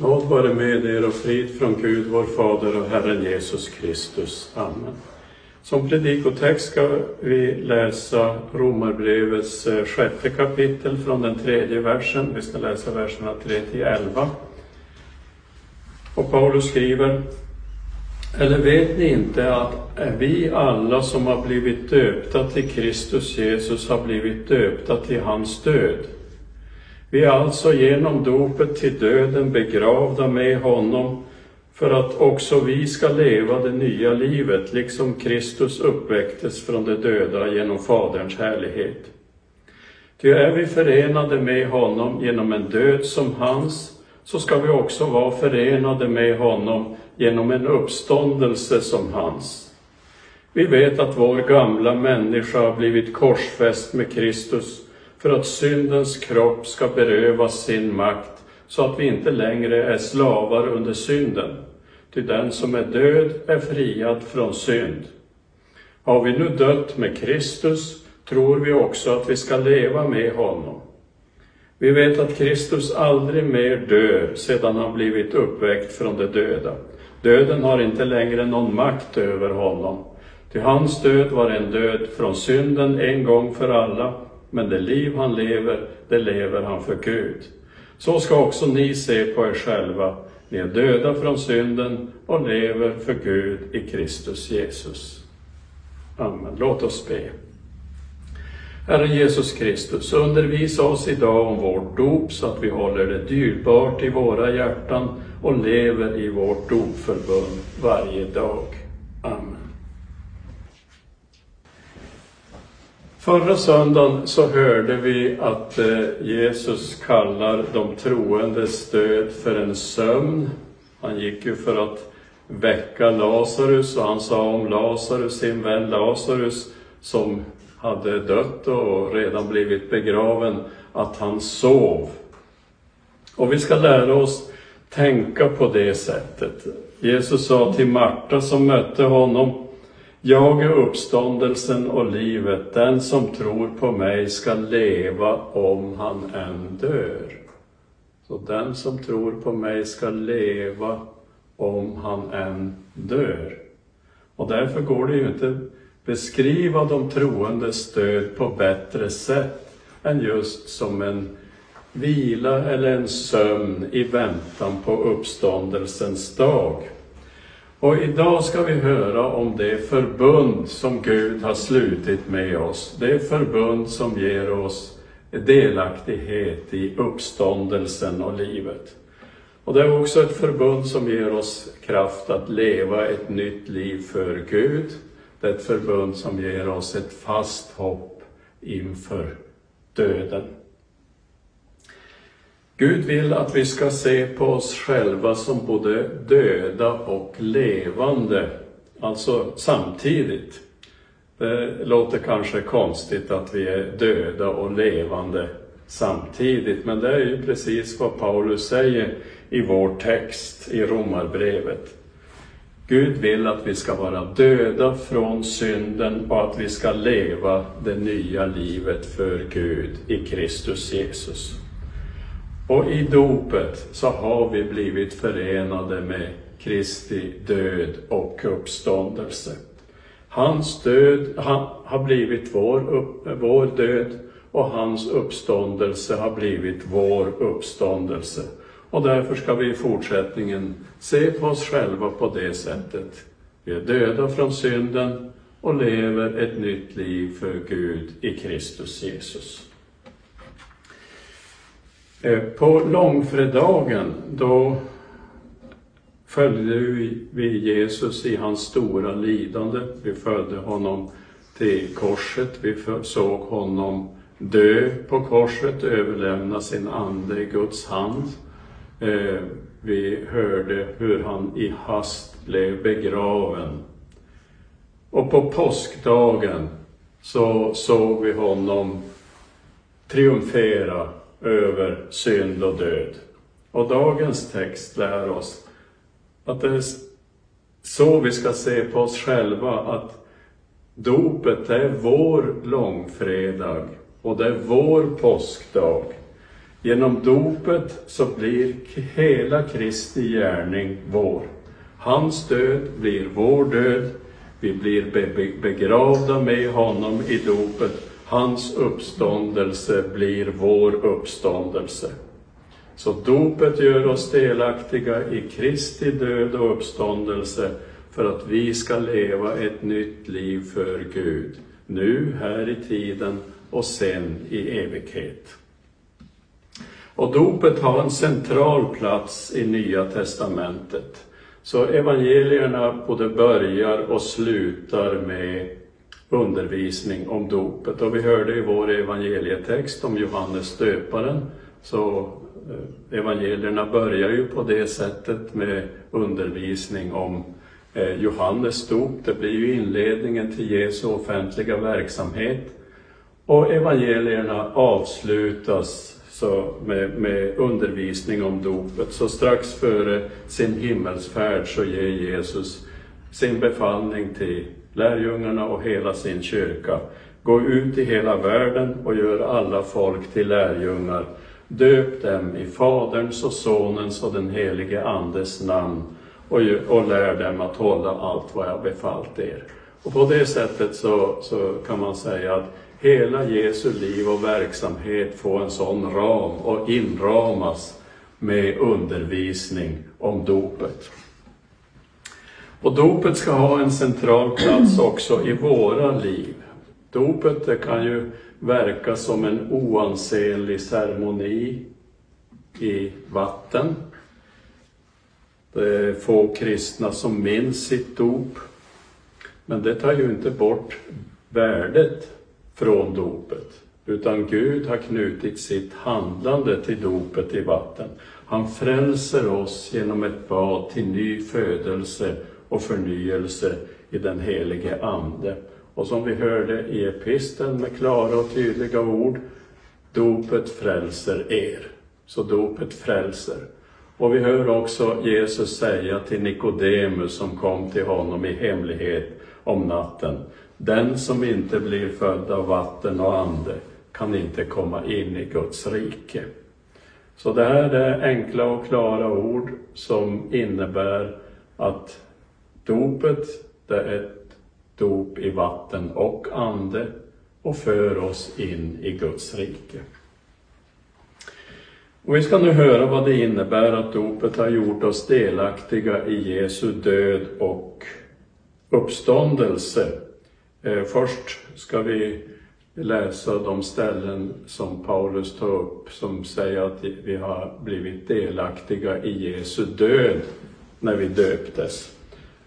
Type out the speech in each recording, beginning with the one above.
Nåd vare med er och frid från Gud, vår Fader och Herren Jesus Kristus. Amen. Som predikotext ska vi läsa Romarbrevets eh, sjätte kapitel från den tredje versen. Vi ska läsa verserna 3 till 11. Och Paulus skriver Eller vet ni inte att vi alla som har blivit döpta till Kristus Jesus har blivit döpta till hans död? Vi är alltså genom dopet till döden begravda med honom för att också vi ska leva det nya livet, liksom Kristus uppväcktes från de döda genom Faderns härlighet. Ty är vi förenade med honom genom en död som hans, så ska vi också vara förenade med honom genom en uppståndelse som hans. Vi vet att vår gamla människa har blivit korsfäst med Kristus för att syndens kropp ska berövas sin makt så att vi inte längre är slavar under synden. Ty den som är död är friad från synd. Har vi nu dött med Kristus tror vi också att vi ska leva med honom. Vi vet att Kristus aldrig mer dör sedan han blivit uppväckt från de döda. Döden har inte längre någon makt över honom. Ty hans död var en död från synden en gång för alla men det liv han lever, det lever han för Gud. Så ska också ni se på er själva. Ni är döda från synden och lever för Gud i Kristus Jesus. Amen. Låt oss be. Herre Jesus Kristus, undervisa oss idag om vårt dop så att vi håller det dyrbart i våra hjärtan och lever i vårt dopförbund varje dag. Amen. Förra söndagen så hörde vi att eh, Jesus kallar de troendes död för en sömn. Han gick ju för att väcka Lazarus och han sa om Lazarus, sin vän Lazarus, som hade dött och redan blivit begraven, att han sov. Och vi ska lära oss tänka på det sättet. Jesus sa till Marta som mötte honom, jag är uppståndelsen och livet. Den som tror på mig ska leva om han än dör. Så den som tror på mig ska leva om han än dör. Och därför går det ju inte beskriva de troendes död på bättre sätt än just som en vila eller en sömn i väntan på uppståndelsens dag. Och idag ska vi höra om det förbund som Gud har slutit med oss. Det förbund som ger oss delaktighet i uppståndelsen och livet. Och det är också ett förbund som ger oss kraft att leva ett nytt liv för Gud. Det är ett förbund som ger oss ett fast hopp inför döden. Gud vill att vi ska se på oss själva som både döda och levande, alltså samtidigt. Det låter kanske konstigt att vi är döda och levande samtidigt, men det är ju precis vad Paulus säger i vår text i Romarbrevet. Gud vill att vi ska vara döda från synden och att vi ska leva det nya livet för Gud i Kristus Jesus. Och i dopet så har vi blivit förenade med Kristi död och uppståndelse. Hans död har blivit vår, upp, vår död och hans uppståndelse har blivit vår uppståndelse. Och därför ska vi i fortsättningen se på oss själva på det sättet. Vi är döda från synden och lever ett nytt liv för Gud i Kristus Jesus. Eh, på långfredagen då följde vi Jesus i hans stora lidande. Vi följde honom till korset, vi såg honom dö på korset, överlämna sin ande i Guds hand. Eh, vi hörde hur han i hast blev begraven. Och på påskdagen så såg vi honom triumfera över synd och död. Och dagens text lär oss att det är så vi ska se på oss själva, att dopet är vår långfredag och det är vår påskdag. Genom dopet så blir hela Kristi gärning vår. Hans död blir vår död. Vi blir begravda med honom i dopet. Hans uppståndelse blir vår uppståndelse. Så dopet gör oss delaktiga i Kristi död och uppståndelse för att vi ska leva ett nytt liv för Gud. Nu, här i tiden och sen i evighet. Och dopet har en central plats i Nya Testamentet. Så evangelierna både börjar och slutar med undervisning om dopet. Och vi hörde i vår evangelietext om Johannes döparen, så eh, evangelierna börjar ju på det sättet med undervisning om eh, Johannes dop. Det blir ju inledningen till Jesu offentliga verksamhet. Och evangelierna avslutas så med, med undervisning om dopet. Så strax före sin himmelsfärd så ger Jesus sin befallning till lärjungarna och hela sin kyrka. Gå ut i hela världen och gör alla folk till lärjungar. Döp dem i Faderns och Sonens och den helige Andes namn och, och lär dem att hålla allt vad jag befallt er. Och på det sättet så, så kan man säga att hela Jesu liv och verksamhet får en sån ram och inramas med undervisning om dopet. Och dopet ska ha en central plats också i våra liv. Dopet det kan ju verka som en oansenlig ceremoni i vatten. Det är få kristna som minns sitt dop. Men det tar ju inte bort värdet från dopet. Utan Gud har knutit sitt handlande till dopet i vatten. Han frälser oss genom ett bad till ny födelse och förnyelse i den helige Ande. Och som vi hörde i episteln med klara och tydliga ord, dopet frälser er. Så dopet frälser. Och vi hör också Jesus säga till Nikodemus som kom till honom i hemlighet om natten, den som inte blir född av vatten och ande kan inte komma in i Guds rike. Så det här är enkla och klara ord som innebär att dopet, det är ett dop i vatten och ande och för oss in i Guds rike. Och vi ska nu höra vad det innebär att dopet har gjort oss delaktiga i Jesu död och uppståndelse eh, först ska vi läsa de ställen som Paulus tar upp som säger att vi har blivit delaktiga i Jesu död när vi döptes.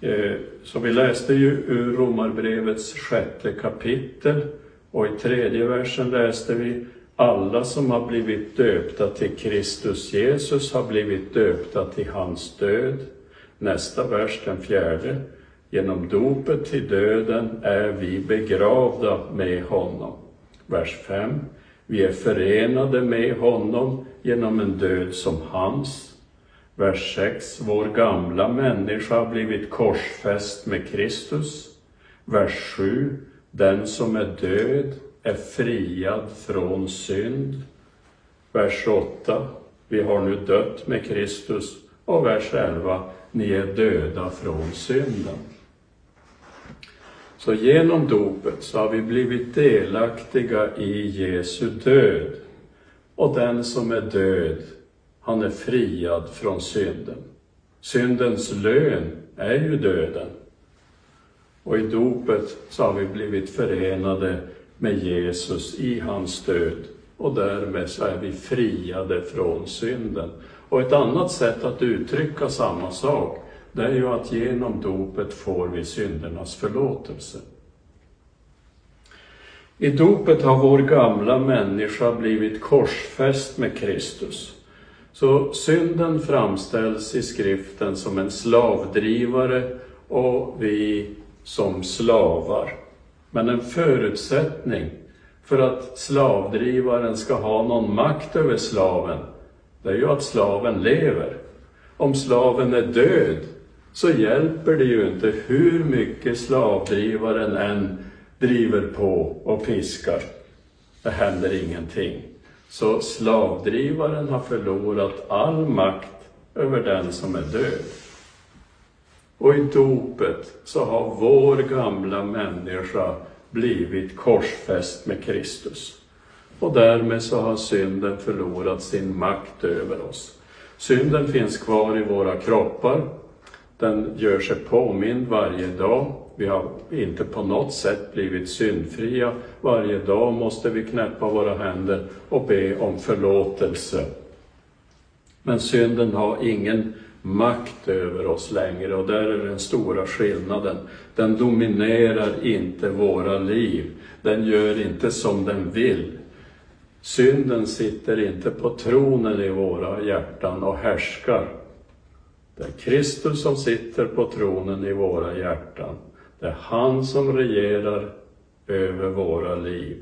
Eh, så vi läste ju ur Romarbrevets sjätte kapitel och i tredje versen läste vi alla som har blivit döpta till Kristus Jesus har blivit döpta till hans död. Nästa vers, den fjärde. Genom dopet till döden är vi begravda med honom. Vers 5. Vi är förenade med honom genom en död som hans. Vers 6. Vår gamla människa har blivit korsfäst med Kristus. Vers 7. Den som är död är friad från synd. Vers 8. Vi har nu dött med Kristus. Och vers 11. Ni är döda från synden. Så genom dopet så har vi blivit delaktiga i Jesu död. Och den som är död, han är friad från synden. Syndens lön är ju döden. Och i dopet så har vi blivit förenade med Jesus i hans död och därmed så är vi friade från synden. Och ett annat sätt att uttrycka samma sak, det är ju att genom dopet får vi syndernas förlåtelse. I dopet har vår gamla människa blivit korsfäst med Kristus. Så synden framställs i skriften som en slavdrivare och vi som slavar. Men en förutsättning för att slavdrivaren ska ha någon makt över slaven, det är ju att slaven lever. Om slaven är död, så hjälper det ju inte hur mycket slavdrivaren än driver på och piskar. Det händer ingenting. Så slavdrivaren har förlorat all makt över den som är död. Och i dopet så har vår gamla människa blivit korsfäst med Kristus. Och därmed så har synden förlorat sin makt över oss. Synden finns kvar i våra kroppar. Den gör sig påmind varje dag. Vi har inte på något sätt blivit syndfria. Varje dag måste vi knäppa våra händer och be om förlåtelse. Men synden har ingen makt över oss längre och där är den stora skillnaden. Den dominerar inte våra liv. Den gör inte som den vill. Synden sitter inte på tronen i våra hjärtan och härskar. Det är Kristus som sitter på tronen i våra hjärtan. Det är han som regerar över våra liv.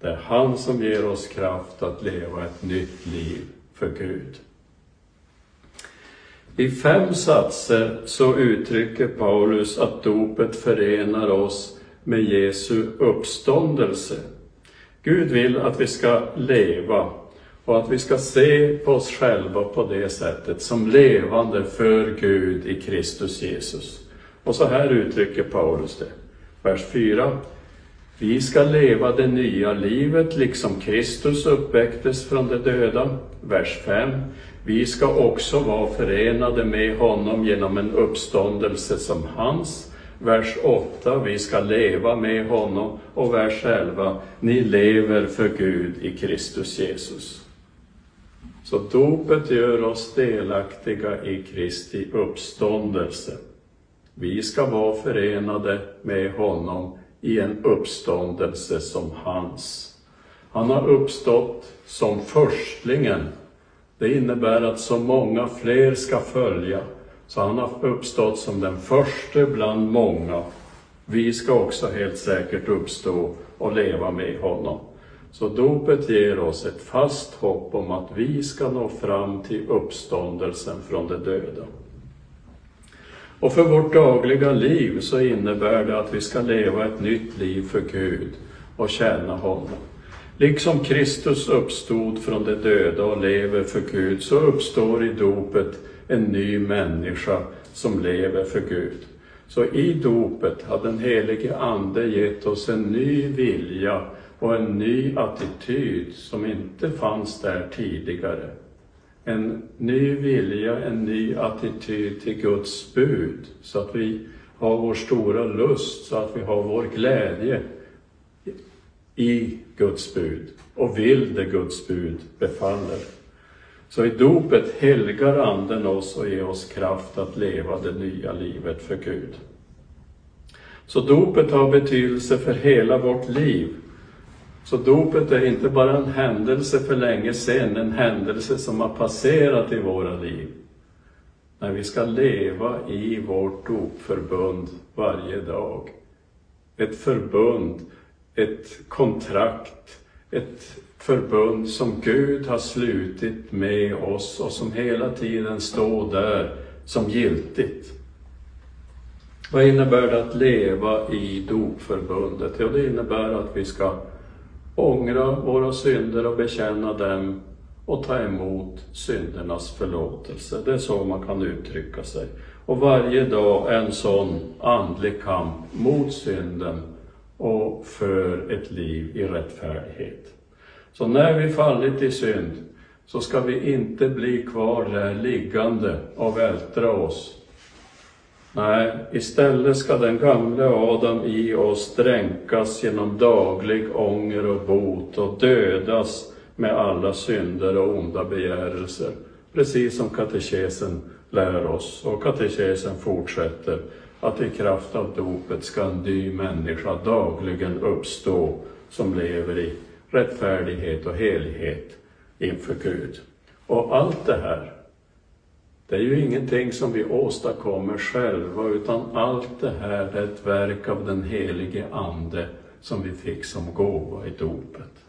Det är han som ger oss kraft att leva ett nytt liv för Gud. I fem satser så uttrycker Paulus att dopet förenar oss med Jesu uppståndelse. Gud vill att vi ska leva och att vi ska se på oss själva på det sättet, som levande för Gud i Kristus Jesus. Och så här uttrycker Paulus det. Vers 4. Vi ska leva det nya livet liksom Kristus uppväcktes från de döda. Vers 5. Vi ska också vara förenade med honom genom en uppståndelse som hans. Vers 8, vi ska leva med honom. Och vers 11, ni lever för Gud i Kristus Jesus. Så dopet gör oss delaktiga i Kristi uppståndelse. Vi ska vara förenade med honom i en uppståndelse som hans. Han har uppstått som förstlingen det innebär att så många fler ska följa. Så han har uppstått som den första bland många. Vi ska också helt säkert uppstå och leva med honom. Så dopet ger oss ett fast hopp om att vi ska nå fram till uppståndelsen från de döda. Och för vårt dagliga liv så innebär det att vi ska leva ett nytt liv för Gud och tjäna honom. Liksom Kristus uppstod från de döda och lever för Gud, så uppstår i dopet en ny människa som lever för Gud. Så i dopet har den helige Ande gett oss en ny vilja och en ny attityd som inte fanns där tidigare. En ny vilja, en ny attityd till Guds bud, så att vi har vår stora lust, så att vi har vår glädje i Guds bud och vill det Guds bud befaller. Så i dopet helgar Anden oss och ger oss kraft att leva det nya livet för Gud. Så dopet har betydelse för hela vårt liv. Så dopet är inte bara en händelse för länge sedan, en händelse som har passerat i våra liv. När vi ska leva i vårt dopförbund varje dag. Ett förbund ett kontrakt, ett förbund som Gud har slutit med oss och som hela tiden står där som giltigt. Vad innebär det att leva i dopförbundet? Ja, det innebär att vi ska ångra våra synder och bekänna dem och ta emot syndernas förlåtelse. Det är så man kan uttrycka sig. Och varje dag en sån andlig kamp mot synden och för ett liv i rättfärdighet. Så när vi fallit i synd så ska vi inte bli kvar där liggande och vältra oss. Nej, istället ska den gamle Adam i oss dränkas genom daglig ånger och bot och dödas med alla synder och onda begärelser. Precis som katekesen lär oss. Och katekesen fortsätter att i kraft av dopet ska en ny människa dagligen uppstå som lever i rättfärdighet och helighet inför Gud. Och allt det här, det är ju ingenting som vi åstadkommer själva, utan allt det här är ett verk av den helige Ande som vi fick som gåva i dopet.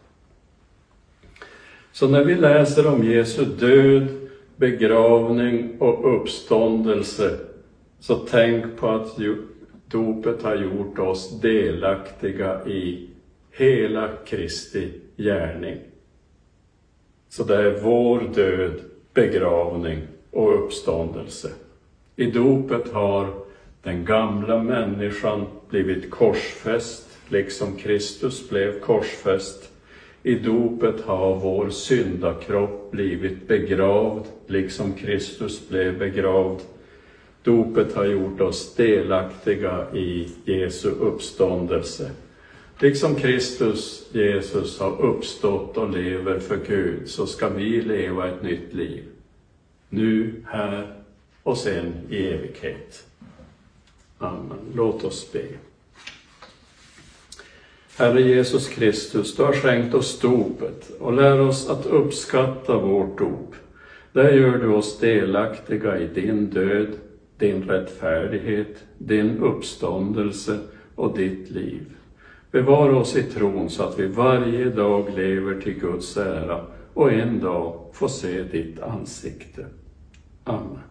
Så när vi läser om Jesu död, begravning och uppståndelse så tänk på att dopet har gjort oss delaktiga i hela Kristi gärning. Så det är vår död, begravning och uppståndelse. I dopet har den gamla människan blivit korsfäst, liksom Kristus blev korsfäst. I dopet har vår syndakropp blivit begravd, liksom Kristus blev begravd. Dopet har gjort oss delaktiga i Jesu uppståndelse. Liksom Kristus, Jesus, har uppstått och lever för Gud, så ska vi leva ett nytt liv. Nu, här och sen i evighet. Amen. Låt oss be. Herre Jesus Kristus, du har skänkt oss dopet och lär oss att uppskatta vårt dop. Där gör du oss delaktiga i din död, din rättfärdighet, din uppståndelse och ditt liv. Bevara oss i tron så att vi varje dag lever till Guds ära och en dag får se ditt ansikte. 嗯。